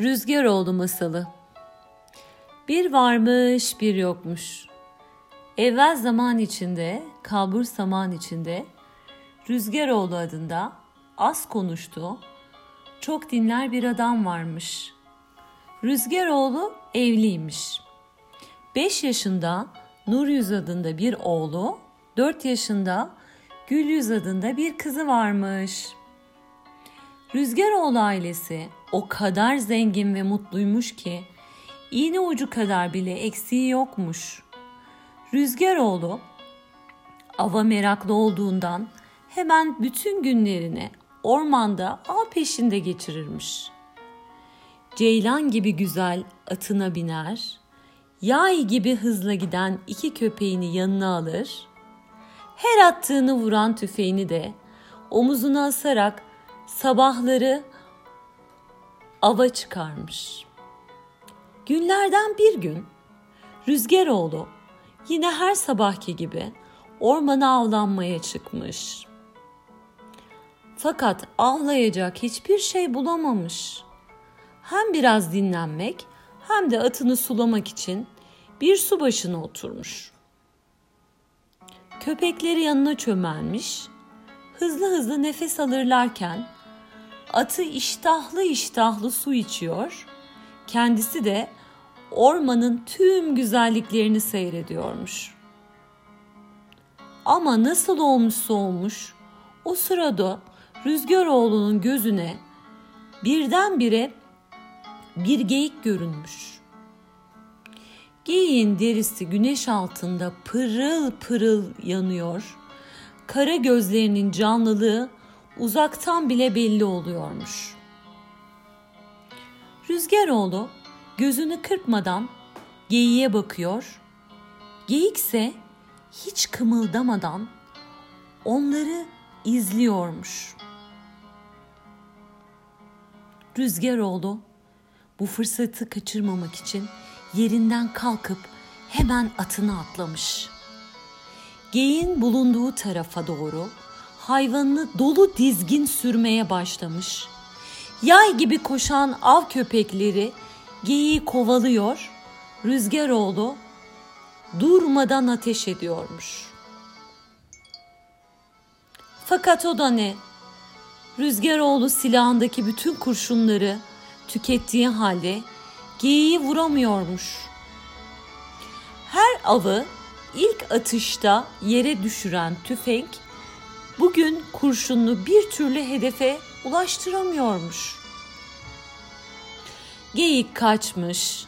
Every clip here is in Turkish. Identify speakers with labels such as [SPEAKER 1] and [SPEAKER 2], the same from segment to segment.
[SPEAKER 1] Rüzgar oldu masalı. Bir varmış bir yokmuş. Evvel zaman içinde, kalbur zaman içinde Rüzgaroğlu adında az konuştu, çok dinler bir adam varmış. Rüzgaroğlu evliymiş. 5 yaşında Nur Yüz adında bir oğlu, 4 yaşında Gül Yüz adında bir kızı varmış. Rüzgaroğlu ailesi o kadar zengin ve mutluymuş ki iğne ucu kadar bile eksiği yokmuş. Rüzgaroğlu ava meraklı olduğundan hemen bütün günlerini ormanda av peşinde geçirirmiş. Ceylan gibi güzel atına biner, yay gibi hızla giden iki köpeğini yanına alır, her attığını vuran tüfeğini de omuzuna asarak sabahları ava çıkarmış. Günlerden bir gün Rüzgaroğlu yine her sabahki gibi ormana avlanmaya çıkmış. Fakat avlayacak hiçbir şey bulamamış. Hem biraz dinlenmek hem de atını sulamak için bir su başına oturmuş. Köpekleri yanına çömelmiş, hızlı hızlı nefes alırlarken atı iştahlı iştahlı su içiyor, kendisi de ormanın tüm güzelliklerini seyrediyormuş. Ama nasıl olmuşsa olmuş, o sırada Rüzgaroğlu'nun gözüne birdenbire bir geyik görünmüş. Geyiğin derisi güneş altında pırıl pırıl yanıyor. Kara gözlerinin canlılığı uzaktan bile belli oluyormuş. Rüzgaroğlu gözünü kırpmadan geyiğe bakıyor. Geyikse hiç kımıldamadan onları izliyormuş. Rüzgaroğlu bu fırsatı kaçırmamak için yerinden kalkıp hemen atına atlamış. Geyin bulunduğu tarafa doğru hayvanını dolu dizgin sürmeye başlamış. Yay gibi koşan av köpekleri geyiği kovalıyor, Rüzgaroğlu durmadan ateş ediyormuş. Fakat o da ne? Rüzgaroğlu silahındaki bütün kurşunları tükettiği halde geyiği vuramıyormuş. Her avı ilk atışta yere düşüren tüfek bugün kurşunlu bir türlü hedefe ulaştıramıyormuş. Geyik kaçmış.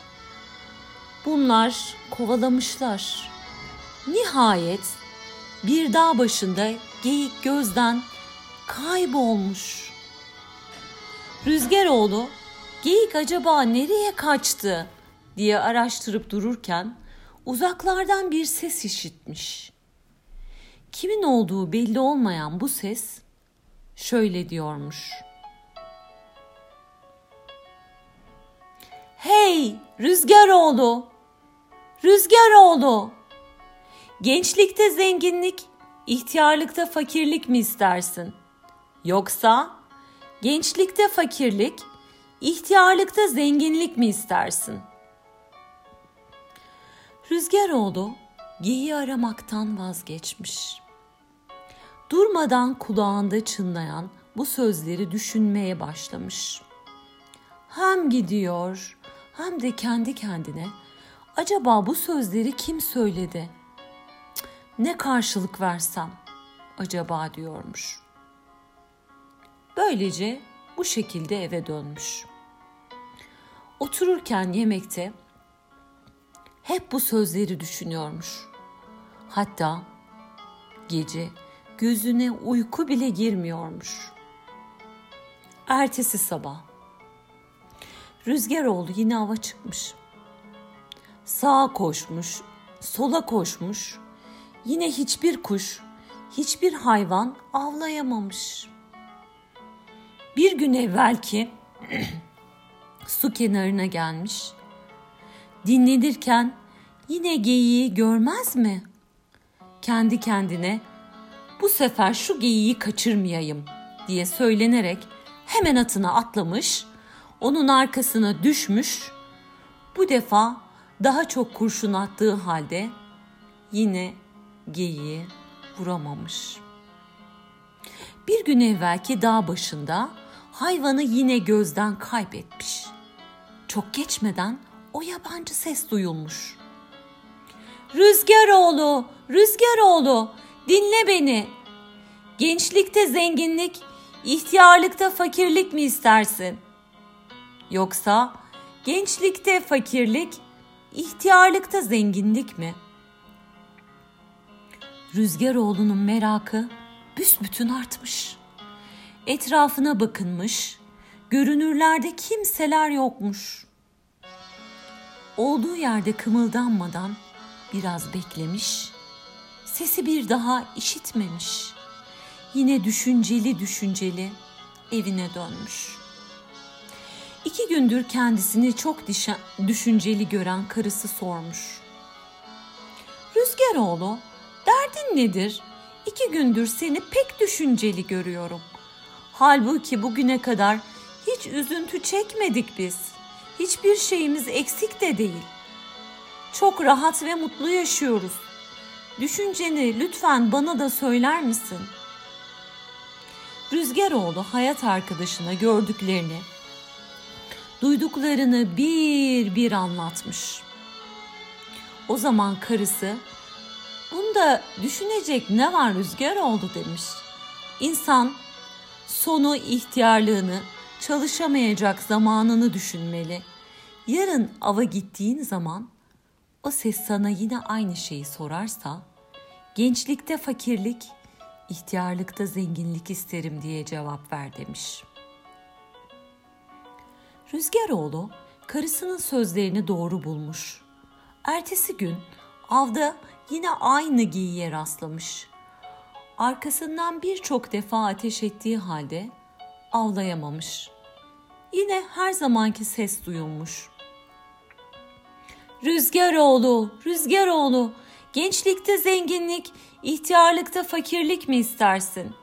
[SPEAKER 1] Bunlar kovalamışlar. Nihayet bir dağ başında geyik gözden kaybolmuş. Rüzgaroğlu geyik acaba nereye kaçtı diye araştırıp dururken uzaklardan bir ses işitmiş. Kimin olduğu belli olmayan bu ses şöyle diyormuş. Hey Rüzgaroğlu! Rüzgaroğlu! Gençlikte zenginlik, ihtiyarlıkta fakirlik mi istersin? Yoksa gençlikte fakirlik, ihtiyarlıkta zenginlik mi istersin? Rüzgaroğlu geyiği aramaktan vazgeçmiş. Durmadan kulağında çınlayan bu sözleri düşünmeye başlamış. Hem gidiyor hem de kendi kendine acaba bu sözleri kim söyledi? Ne karşılık versem acaba diyormuş. Böylece bu şekilde eve dönmüş. Otururken yemekte hep bu sözleri düşünüyormuş. Hatta gece gözüne uyku bile girmiyormuş. Ertesi sabah Rüzgaroğlu yine ava çıkmış. Sağa koşmuş, sola koşmuş. Yine hiçbir kuş, hiçbir hayvan avlayamamış. Bir gün evvelki su kenarına gelmiş. Dinlenirken yine geyiği görmez mi? Kendi kendine bu sefer şu geyiği kaçırmayayım diye söylenerek hemen atına atlamış, onun arkasına düşmüş. Bu defa daha çok kurşun attığı halde yine geyiği vuramamış. Bir gün evvelki dağ başında hayvanı yine gözden kaybetmiş. Çok geçmeden o yabancı ses duyulmuş. Rüzgar oğlu, rüzgar oğlu, dinle beni. Gençlikte zenginlik, ihtiyarlıkta fakirlik mi istersin? Yoksa gençlikte fakirlik, ihtiyarlıkta zenginlik mi? Rüzgar oğlunun merakı büsbütün artmış. Etrafına bakınmış, görünürlerde kimseler yokmuş. Olduğu yerde kımıldanmadan biraz beklemiş, sesi bir daha işitmemiş. Yine düşünceli düşünceli evine dönmüş. İki gündür kendisini çok düşünceli gören karısı sormuş. Rüzgar oğlu, derdin nedir? İki gündür seni pek düşünceli görüyorum. Halbuki bugüne kadar hiç üzüntü çekmedik biz. Hiçbir şeyimiz eksik de değil. Çok rahat ve mutlu yaşıyoruz. Düşünceni lütfen bana da söyler misin? Rüzgaroğlu hayat arkadaşına gördüklerini, duyduklarını bir bir anlatmış. O zaman karısı, bunda düşünecek ne var rüzgar oldu demiş. İnsan sonu ihtiyarlığını, çalışamayacak zamanını düşünmeli. Yarın ava gittiğin zaman o ses sana yine aynı şeyi sorarsa, gençlikte fakirlik, ihtiyarlıkta zenginlik isterim diye cevap ver demiş. Rüzgaroğlu karısının sözlerini doğru bulmuş. Ertesi gün avda yine aynı giyiye rastlamış. Arkasından birçok defa ateş ettiği halde avlayamamış. Yine her zamanki ses duyulmuş. Rüzgar oğlu, rüzgar oğlu, gençlikte zenginlik, ihtiyarlıkta fakirlik mi istersin?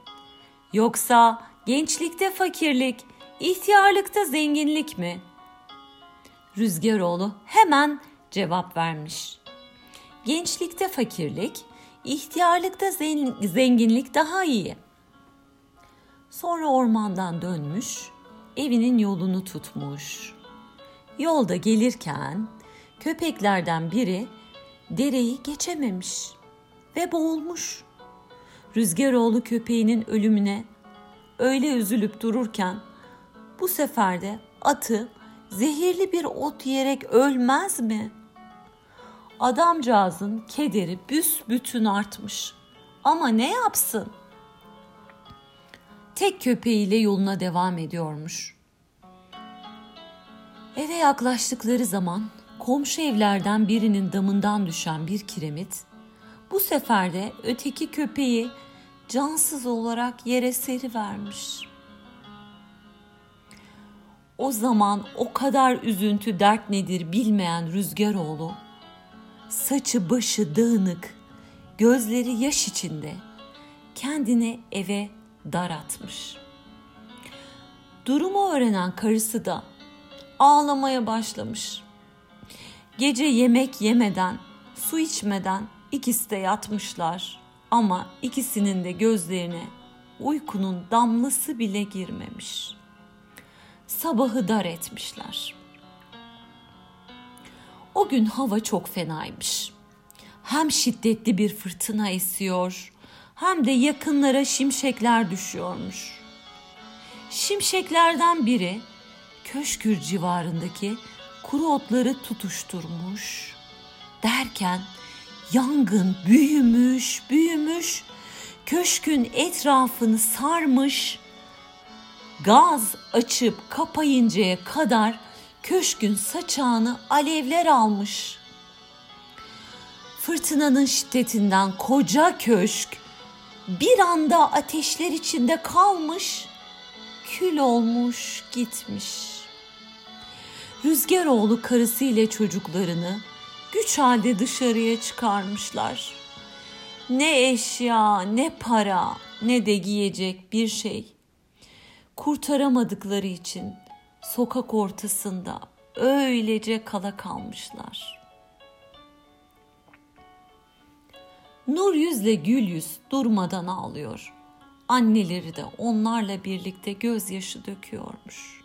[SPEAKER 1] Yoksa gençlikte fakirlik, ihtiyarlıkta zenginlik mi? Rüzgar oğlu hemen cevap vermiş. Gençlikte fakirlik, ihtiyarlıkta zenginlik daha iyi. Sonra ormandan dönmüş, evinin yolunu tutmuş. Yolda gelirken köpeklerden biri dereyi geçememiş ve boğulmuş. Rüzgaroğlu köpeğinin ölümüne öyle üzülüp dururken bu sefer de atı zehirli bir ot yiyerek ölmez mi? Adamcağızın kederi büsbütün artmış. Ama ne yapsın? Tek köpeğiyle yoluna devam ediyormuş. Eve yaklaştıkları zaman komşu evlerden birinin damından düşen bir kiremit bu sefer de öteki köpeği cansız olarak yere seri vermiş. O zaman o kadar üzüntü dert nedir bilmeyen Rüzgaroğlu saçı başı dağınık, gözleri yaş içinde kendini eve dar atmış. Durumu öğrenen karısı da ağlamaya başlamış. Gece yemek yemeden, su içmeden ikisi de yatmışlar ama ikisinin de gözlerine uykunun damlası bile girmemiş. Sabahı dar etmişler. O gün hava çok fenaymış. Hem şiddetli bir fırtına esiyor, hem de yakınlara şimşekler düşüyormuş. Şimşeklerden biri Köşkür civarındaki kuru otları tutuşturmuş. Derken yangın büyümüş, büyümüş, köşkün etrafını sarmış. Gaz açıp kapayıncaya kadar köşkün saçağını alevler almış. Fırtınanın şiddetinden koca köşk bir anda ateşler içinde kalmış, kül olmuş gitmiş. Rüzgaroğlu karısı ile çocuklarını güç halde dışarıya çıkarmışlar. Ne eşya, ne para, ne de giyecek bir şey. Kurtaramadıkları için sokak ortasında öylece kala kalmışlar. Nur yüzle gül yüz durmadan ağlıyor. Anneleri de onlarla birlikte gözyaşı döküyormuş.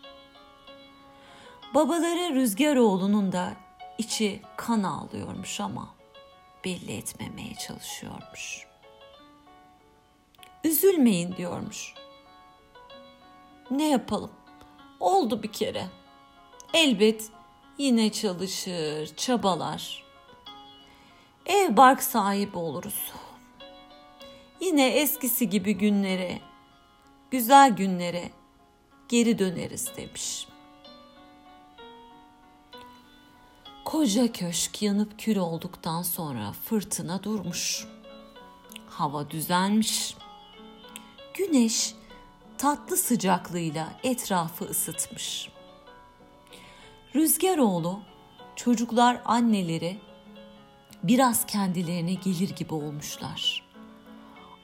[SPEAKER 1] Babaları Rüzgar oğlunun da içi kan ağlıyormuş ama belli etmemeye çalışıyormuş. Üzülmeyin diyormuş. Ne yapalım? Oldu bir kere. Elbet yine çalışır, çabalar. Ev bark sahibi oluruz. Yine eskisi gibi günlere, güzel günlere geri döneriz demiş. Koca köşk yanıp kül olduktan sonra fırtına durmuş. Hava düzelmiş. Güneş tatlı sıcaklığıyla etrafı ısıtmış. Rüzgaroğlu çocuklar anneleri biraz kendilerine gelir gibi olmuşlar.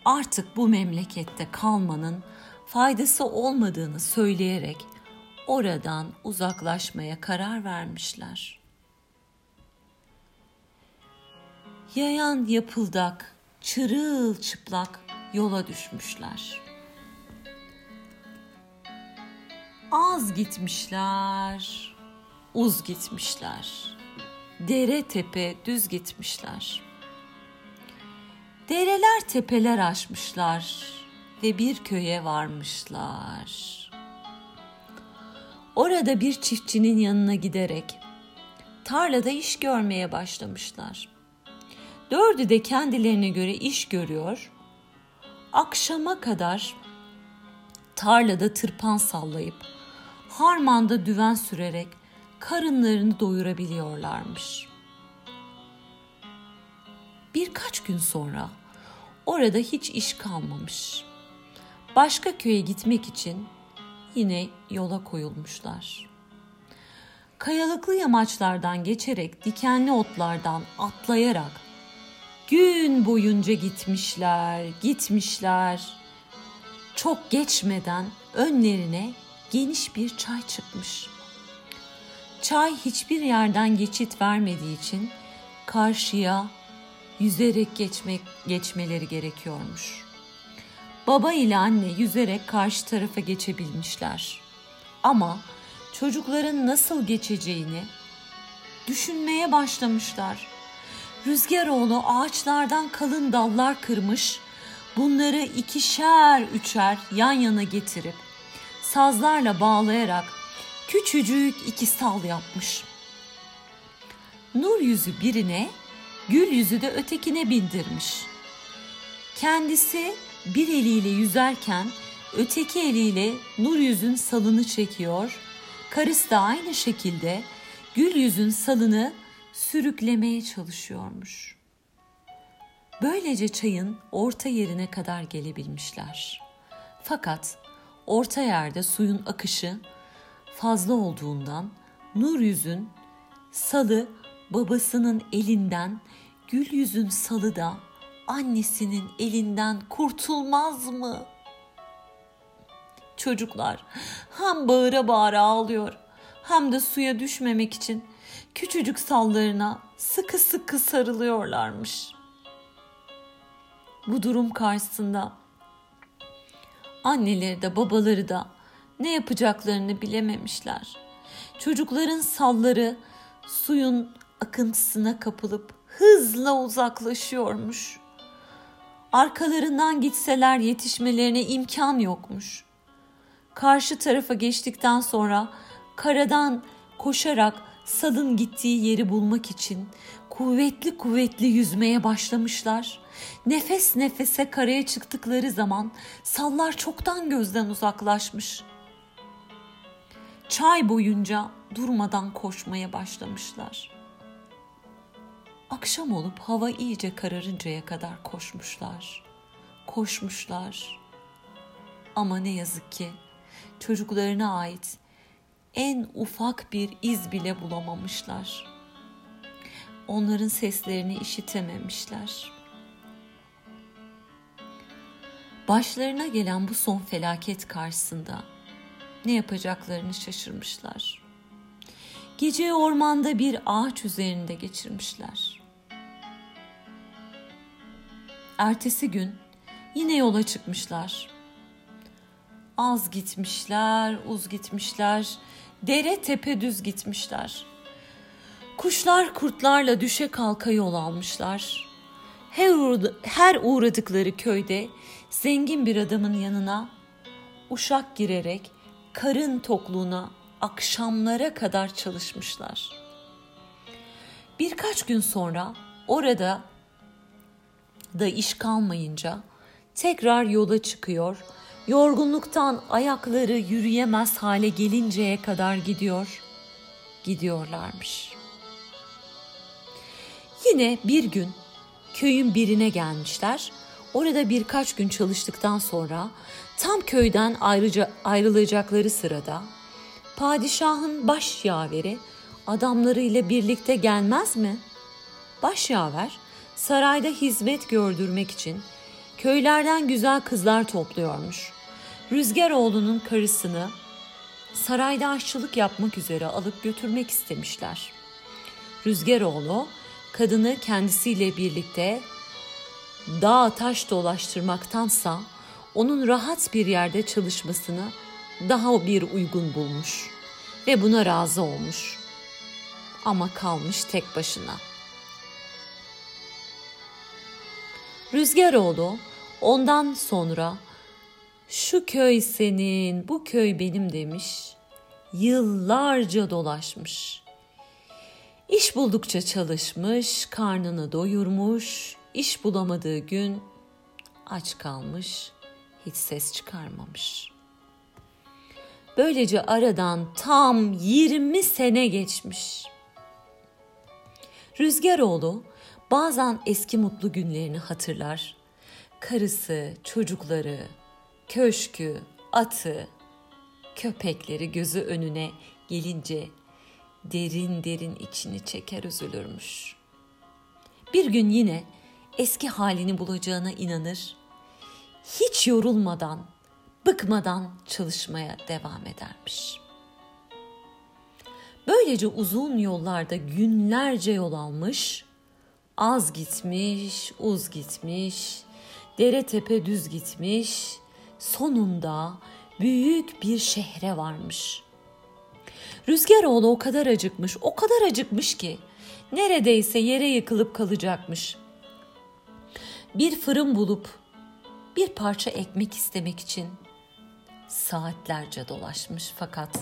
[SPEAKER 1] Artık bu memlekette kalmanın faydası olmadığını söyleyerek oradan uzaklaşmaya karar vermişler. Yayan yapıldak, çırılçıplak yola düşmüşler. Az gitmişler, uz gitmişler. Dere tepe düz gitmişler. Dereler tepeler aşmışlar ve bir köye varmışlar. Orada bir çiftçinin yanına giderek tarlada iş görmeye başlamışlar. Dördü de kendilerine göre iş görüyor. Akşama kadar tarlada tırpan sallayıp harmanda düven sürerek karınlarını doyurabiliyorlarmış. Birkaç gün sonra orada hiç iş kalmamış. Başka köye gitmek için yine yola koyulmuşlar. Kayalıklı yamaçlardan geçerek dikenli otlardan atlayarak gün boyunca gitmişler, gitmişler. Çok geçmeden önlerine geniş bir çay çıkmış. Çay hiçbir yerden geçit vermediği için karşıya yüzerek geçmek geçmeleri gerekiyormuş. Baba ile anne yüzerek karşı tarafa geçebilmişler. Ama çocukların nasıl geçeceğini düşünmeye başlamışlar. Rüzgaroğlu ağaçlardan kalın dallar kırmış, bunları ikişer üçer yan yana getirip sazlarla bağlayarak küçücük iki sal yapmış. Nur yüzü birine, gül yüzü de ötekine bindirmiş. Kendisi bir eliyle yüzerken öteki eliyle nur yüzün salını çekiyor. Karısı da aynı şekilde gül yüzün salını sürüklemeye çalışıyormuş. Böylece çayın orta yerine kadar gelebilmişler. Fakat orta yerde suyun akışı fazla olduğundan Nur yüzün salı babasının elinden, Gül yüzün salı da annesinin elinden kurtulmaz mı? Çocuklar hem bağıra bağıra ağlıyor hem de suya düşmemek için küçücük sallarına sıkı sıkı sarılıyorlarmış. Bu durum karşısında anneleri de babaları da ne yapacaklarını bilememişler. Çocukların salları suyun akıntısına kapılıp hızla uzaklaşıyormuş. Arkalarından gitseler yetişmelerine imkan yokmuş. Karşı tarafa geçtikten sonra karadan koşarak salın gittiği yeri bulmak için kuvvetli kuvvetli yüzmeye başlamışlar. Nefes nefese karaya çıktıkları zaman sallar çoktan gözden uzaklaşmış. Çay boyunca durmadan koşmaya başlamışlar. Akşam olup hava iyice kararıncaya kadar koşmuşlar. Koşmuşlar. Ama ne yazık ki çocuklarına ait en ufak bir iz bile bulamamışlar. Onların seslerini işitememişler. Başlarına gelen bu son felaket karşısında Ne yapacaklarını şaşırmışlar. Geceyi ormanda bir ağaç üzerinde geçirmişler. Ertesi gün yine yola çıkmışlar. Az gitmişler, uz gitmişler, dere tepe düz gitmişler. Kuşlar kurtlarla düşe kalka yol almışlar. Her, uğradı, her uğradıkları köyde zengin bir adamın yanına uşak girerek karın tokluğuna akşamlara kadar çalışmışlar. Birkaç gün sonra orada da iş kalmayınca tekrar yola çıkıyor. Yorgunluktan ayakları yürüyemez hale gelinceye kadar gidiyor. Gidiyorlarmış. Yine bir gün köyün birine gelmişler. Orada birkaç gün çalıştıktan sonra tam köyden ayrıca ayrılacakları sırada padişahın baş yaveri adamlarıyla birlikte gelmez mi? Baş yaver sarayda hizmet gördürmek için köylerden güzel kızlar topluyormuş. Rüzgaroğlu'nun karısını sarayda aşçılık yapmak üzere alıp götürmek istemişler. Rüzgaroğlu kadını kendisiyle birlikte dağ taş dolaştırmaktansa onun rahat bir yerde çalışmasını daha bir uygun bulmuş ve buna razı olmuş. Ama kalmış tek başına. Rüzgaroğlu ondan sonra şu köy senin, bu köy benim demiş. Yıllarca dolaşmış. İş buldukça çalışmış, karnını doyurmuş, iş bulamadığı gün aç kalmış, hiç ses çıkarmamış. Böylece aradan tam 20 sene geçmiş. Rüzgaroğlu bazen eski mutlu günlerini hatırlar. Karısı, çocukları, köşkü, atı, köpekleri gözü önüne gelince derin derin içini çeker üzülürmüş. Bir gün yine eski halini bulacağına inanır, hiç yorulmadan, bıkmadan çalışmaya devam edermiş. Böylece uzun yollarda günlerce yol almış, az gitmiş, uz gitmiş, dere tepe düz gitmiş, sonunda büyük bir şehre varmış.'' Rüzgaroğlu o kadar acıkmış, o kadar acıkmış ki neredeyse yere yıkılıp kalacakmış. Bir fırın bulup bir parça ekmek istemek için saatlerce dolaşmış fakat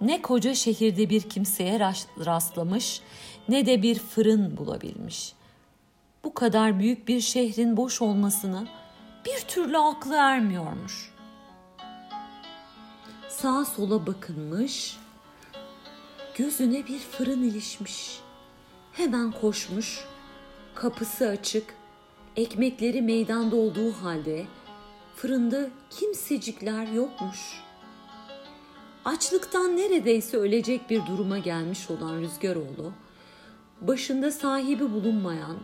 [SPEAKER 1] ne koca şehirde bir kimseye rastlamış ne de bir fırın bulabilmiş. Bu kadar büyük bir şehrin boş olmasını bir türlü aklı ermiyormuş. Sağa sola bakınmış, Gözüne bir fırın ilişmiş. Hemen koşmuş. Kapısı açık. Ekmekleri meydanda olduğu halde fırında kimsecikler yokmuş. Açlıktan neredeyse ölecek bir duruma gelmiş olan Rüzgaroğlu, başında sahibi bulunmayan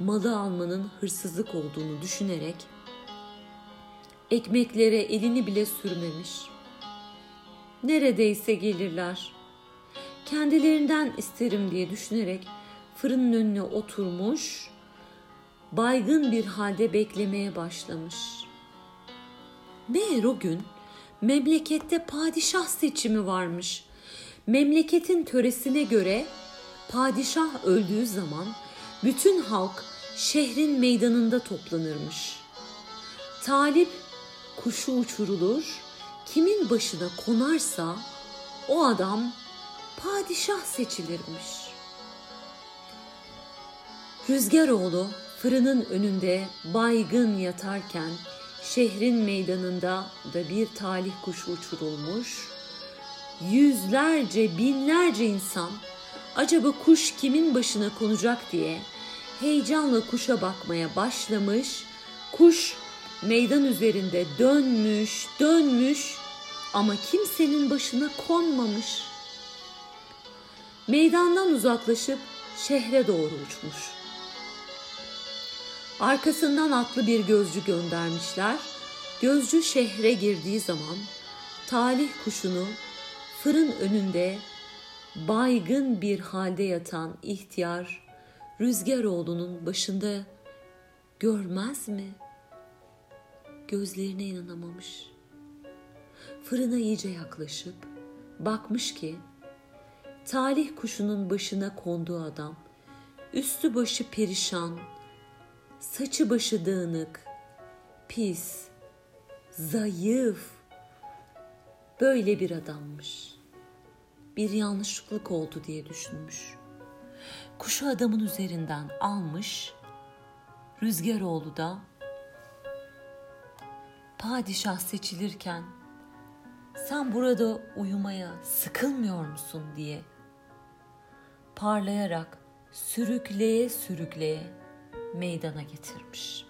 [SPEAKER 1] malı almanın hırsızlık olduğunu düşünerek ekmeklere elini bile sürmemiş. Neredeyse gelirler kendilerinden isterim diye düşünerek fırının önüne oturmuş, baygın bir halde beklemeye başlamış. Meğer o gün memlekette padişah seçimi varmış. Memleketin töresine göre padişah öldüğü zaman bütün halk şehrin meydanında toplanırmış. Talip kuşu uçurulur, kimin başına konarsa o adam padişah seçilirmiş. Rüzgaroğlu fırının önünde baygın yatarken şehrin meydanında da bir talih kuşu uçurulmuş. Yüzlerce, binlerce insan acaba kuş kimin başına konacak diye heyecanla kuşa bakmaya başlamış. Kuş meydan üzerinde dönmüş, dönmüş ama kimsenin başına konmamış meydandan uzaklaşıp şehre doğru uçmuş. Arkasından atlı bir gözcü göndermişler. Gözcü şehre girdiği zaman talih kuşunu fırın önünde baygın bir halde yatan ihtiyar Rüzgaroğlu'nun başında görmez mi? Gözlerine inanamamış. Fırına iyice yaklaşıp bakmış ki talih kuşunun başına konduğu adam üstü başı perişan, saçı başı dağınık, pis, zayıf, böyle bir adammış. Bir yanlışlık oldu diye düşünmüş. Kuşu adamın üzerinden almış, Rüzgaroğlu da padişah seçilirken sen burada uyumaya sıkılmıyor musun diye parlayarak sürükleye sürükleye meydana getirmiş.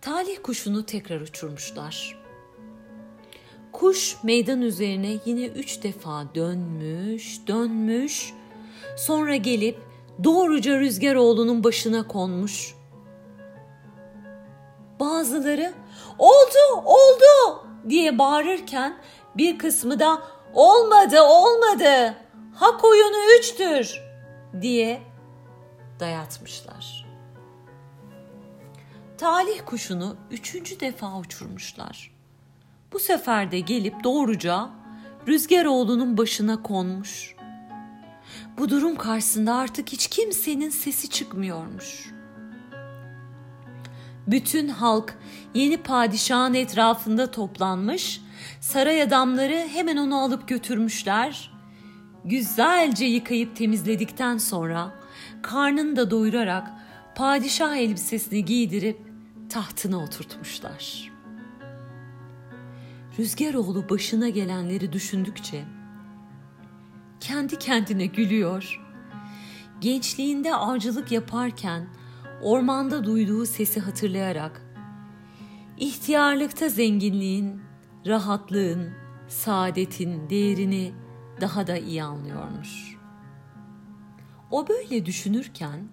[SPEAKER 1] Talih kuşunu tekrar uçurmuşlar. Kuş meydan üzerine yine üç defa dönmüş, dönmüş, sonra gelip doğruca Rüzgaroğlu'nun başına konmuş. Bazıları oldu, oldu diye bağırırken bir kısmı da olmadı, olmadı, hak oyunu üçtür diye dayatmışlar. Talih kuşunu üçüncü defa uçurmuşlar. Bu sefer de gelip doğruca Rüzgaroğlu'nun başına konmuş. Bu durum karşısında artık hiç kimsenin sesi çıkmıyormuş. Bütün halk yeni padişahın etrafında toplanmış, saray adamları hemen onu alıp götürmüşler. Güzelce yıkayıp temizledikten sonra karnını da doyurarak padişah elbisesini giydirip tahtına oturtmuşlar. Rüzgaroğlu başına gelenleri düşündükçe kendi kendine gülüyor. Gençliğinde avcılık yaparken ormanda duyduğu sesi hatırlayarak ihtiyarlıkta zenginliğin, rahatlığın, saadetin değerini daha da iyi anlıyormuş. O böyle düşünürken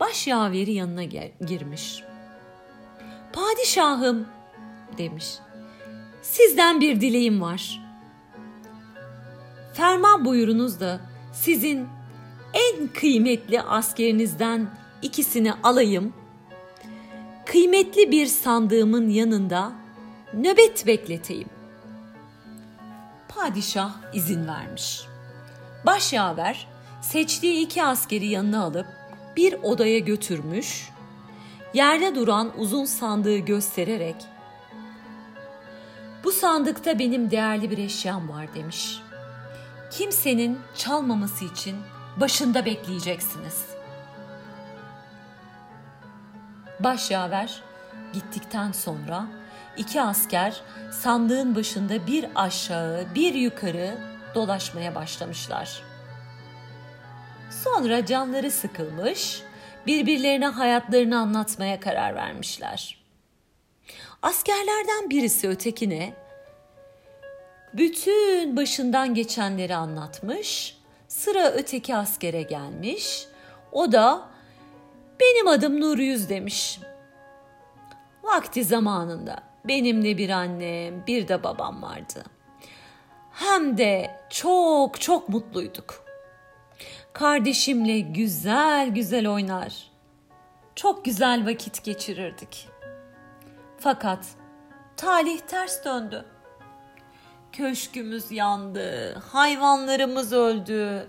[SPEAKER 1] baş yaveri yanına girmiş. Padişahım demiş. Sizden bir dileğim var. Ferman buyurunuz da sizin en kıymetli askerinizden ikisini alayım. Kıymetli bir sandığımın yanında nöbet bekleteyim. Padişah izin vermiş. Başyaver seçtiği iki askeri yanına alıp bir odaya götürmüş. Yerde duran uzun sandığı göstererek bu sandıkta benim değerli bir eşyam var demiş. Kimsenin çalmaması için başında bekleyeceksiniz. Başyaver gittikten sonra iki asker sandığın başında bir aşağı bir yukarı dolaşmaya başlamışlar. Sonra canları sıkılmış, birbirlerine hayatlarını anlatmaya karar vermişler. Askerlerden birisi ötekine bütün başından geçenleri anlatmış. Sıra öteki askere gelmiş. O da benim adım Nur Yüz demiş. Vakti zamanında benim de bir annem, bir de babam vardı. Hem de çok çok mutluyduk. Kardeşimle güzel güzel oynar. Çok güzel vakit geçirirdik. Fakat talih ters döndü. Köşkümüz yandı, hayvanlarımız öldü,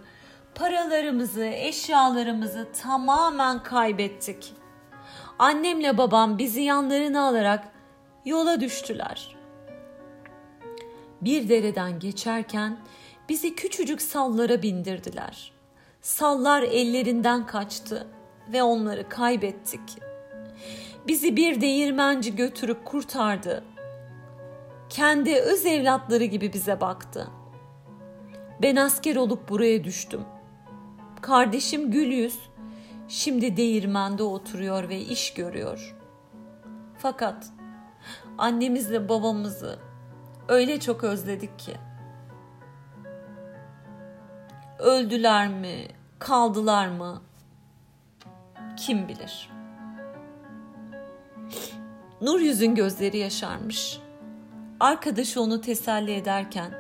[SPEAKER 1] paralarımızı, eşyalarımızı tamamen kaybettik. Annemle babam bizi yanlarına alarak yola düştüler. Bir dereden geçerken bizi küçücük sallara bindirdiler. Sallar ellerinden kaçtı ve onları kaybettik. Bizi bir değirmenci götürüp kurtardı. Kendi öz evlatları gibi bize baktı. Ben asker olup buraya düştüm. Kardeşim Gülyüz şimdi değirmende oturuyor ve iş görüyor. Fakat annemizle babamızı öyle çok özledik ki. Öldüler mi, kaldılar mı? Kim bilir. Nur yüzün gözleri yaşarmış. arkadaşı onu teselli ederken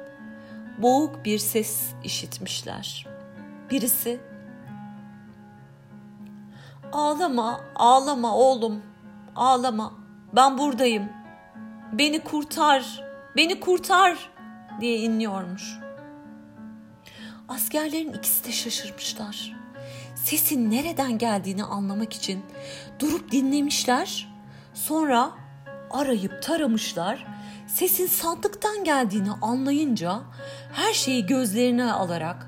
[SPEAKER 1] boğuk bir ses işitmişler. Birisi Ağlama, ağlama oğlum. Ağlama. Ben buradayım. Beni kurtar. Beni kurtar diye inliyormuş. Askerlerin ikisi de şaşırmışlar. Sesin nereden geldiğini anlamak için durup dinlemişler. Sonra arayıp taramışlar. Sesin sandıktan geldiğini anlayınca her şeyi gözlerine alarak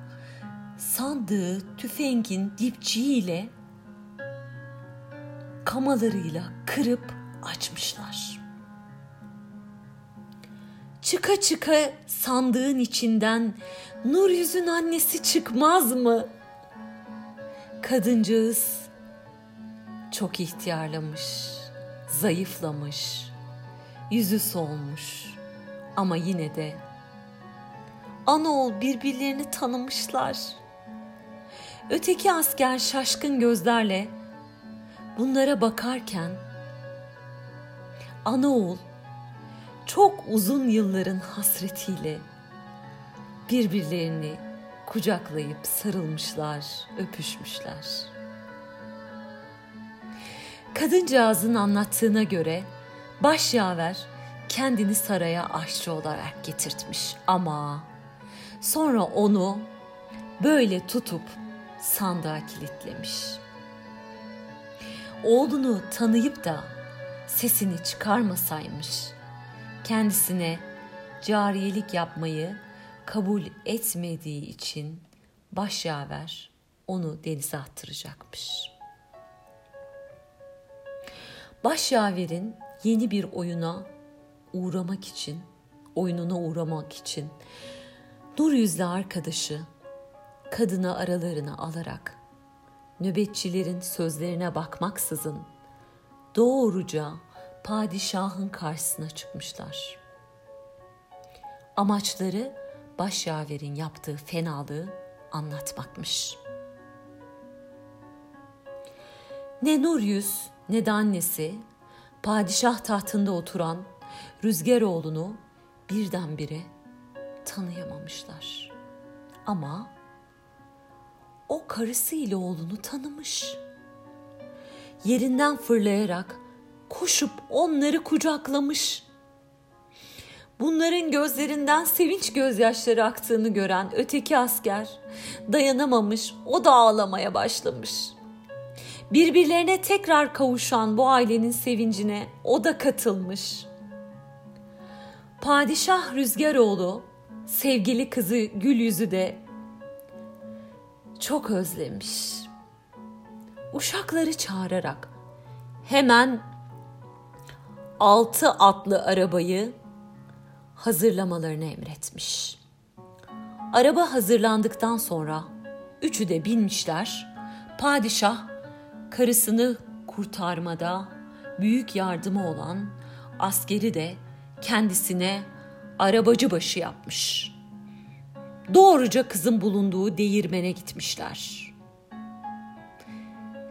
[SPEAKER 1] sandığı tüfengin dipçiğiyle kamalarıyla kırıp açmışlar. Çıka çıka sandığın içinden Nur yüzün annesi çıkmaz mı? Kadıncağız çok ihtiyarlamış, zayıflamış, yüzü solmuş ama yine de Anaoğul birbirlerini tanımışlar. Öteki asker şaşkın gözlerle bunlara bakarken anaoğul çok uzun yılların hasretiyle birbirlerini kucaklayıp sarılmışlar, öpüşmüşler. Kadıncağızın anlattığına göre başyaver kendini saraya aşçı olarak getirtmiş ama sonra onu böyle tutup sandığa kilitlemiş.'' oğlunu tanıyıp da sesini çıkarmasaymış, kendisine cariyelik yapmayı kabul etmediği için başyaver onu denize attıracakmış. Başyaverin yeni bir oyuna uğramak için, oyununa uğramak için Nur yüzlü arkadaşı kadını aralarına alarak nöbetçilerin sözlerine bakmaksızın doğruca padişahın karşısına çıkmışlar. Amaçları başyaverin yaptığı fenalığı anlatmakmış. Ne Nur Yüz ne de annesi padişah tahtında oturan Rüzgaroğlu'nu birdenbire tanıyamamışlar. Ama o karısı ile oğlunu tanımış. Yerinden fırlayarak koşup onları kucaklamış. Bunların gözlerinden sevinç gözyaşları aktığını gören öteki asker dayanamamış, o da ağlamaya başlamış. Birbirlerine tekrar kavuşan bu ailenin sevincine o da katılmış. Padişah Rüzgaroğlu sevgili kızı Gül Yüzü de çok özlemiş. Uşakları çağırarak hemen altı atlı arabayı hazırlamalarını emretmiş. Araba hazırlandıktan sonra üçü de binmişler. Padişah karısını kurtarmada büyük yardımı olan askeri de kendisine arabacı başı yapmış doğruca kızın bulunduğu değirmene gitmişler.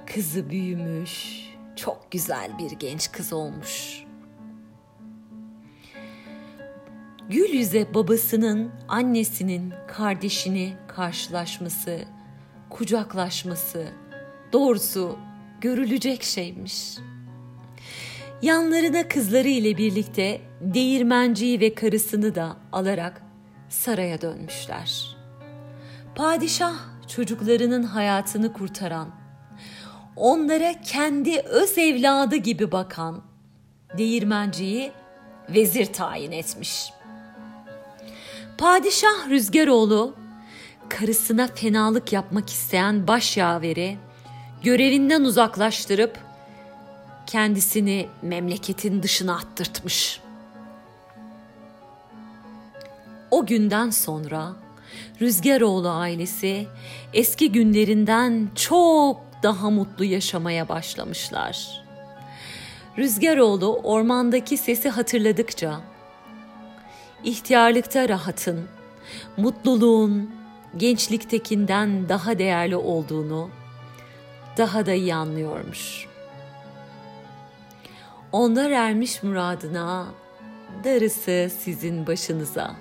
[SPEAKER 1] Kızı büyümüş, çok güzel bir genç kız olmuş. Gül yüze babasının, annesinin, kardeşini karşılaşması, kucaklaşması doğrusu görülecek şeymiş. Yanlarına kızları ile birlikte değirmenciyi ve karısını da alarak saraya dönmüşler. Padişah çocuklarının hayatını kurtaran, onlara kendi öz evladı gibi bakan değirmenciyi vezir tayin etmiş. Padişah Rüzgaroğlu karısına fenalık yapmak isteyen başyaveri görevinden uzaklaştırıp kendisini memleketin dışına attırtmış. O günden sonra Rüzgaroğlu ailesi eski günlerinden çok daha mutlu yaşamaya başlamışlar. Rüzgaroğlu ormandaki sesi hatırladıkça ihtiyarlıkta rahatın, mutluluğun gençliktekinden daha değerli olduğunu daha da iyi anlıyormuş. Onlar ermiş muradına darısı sizin başınıza.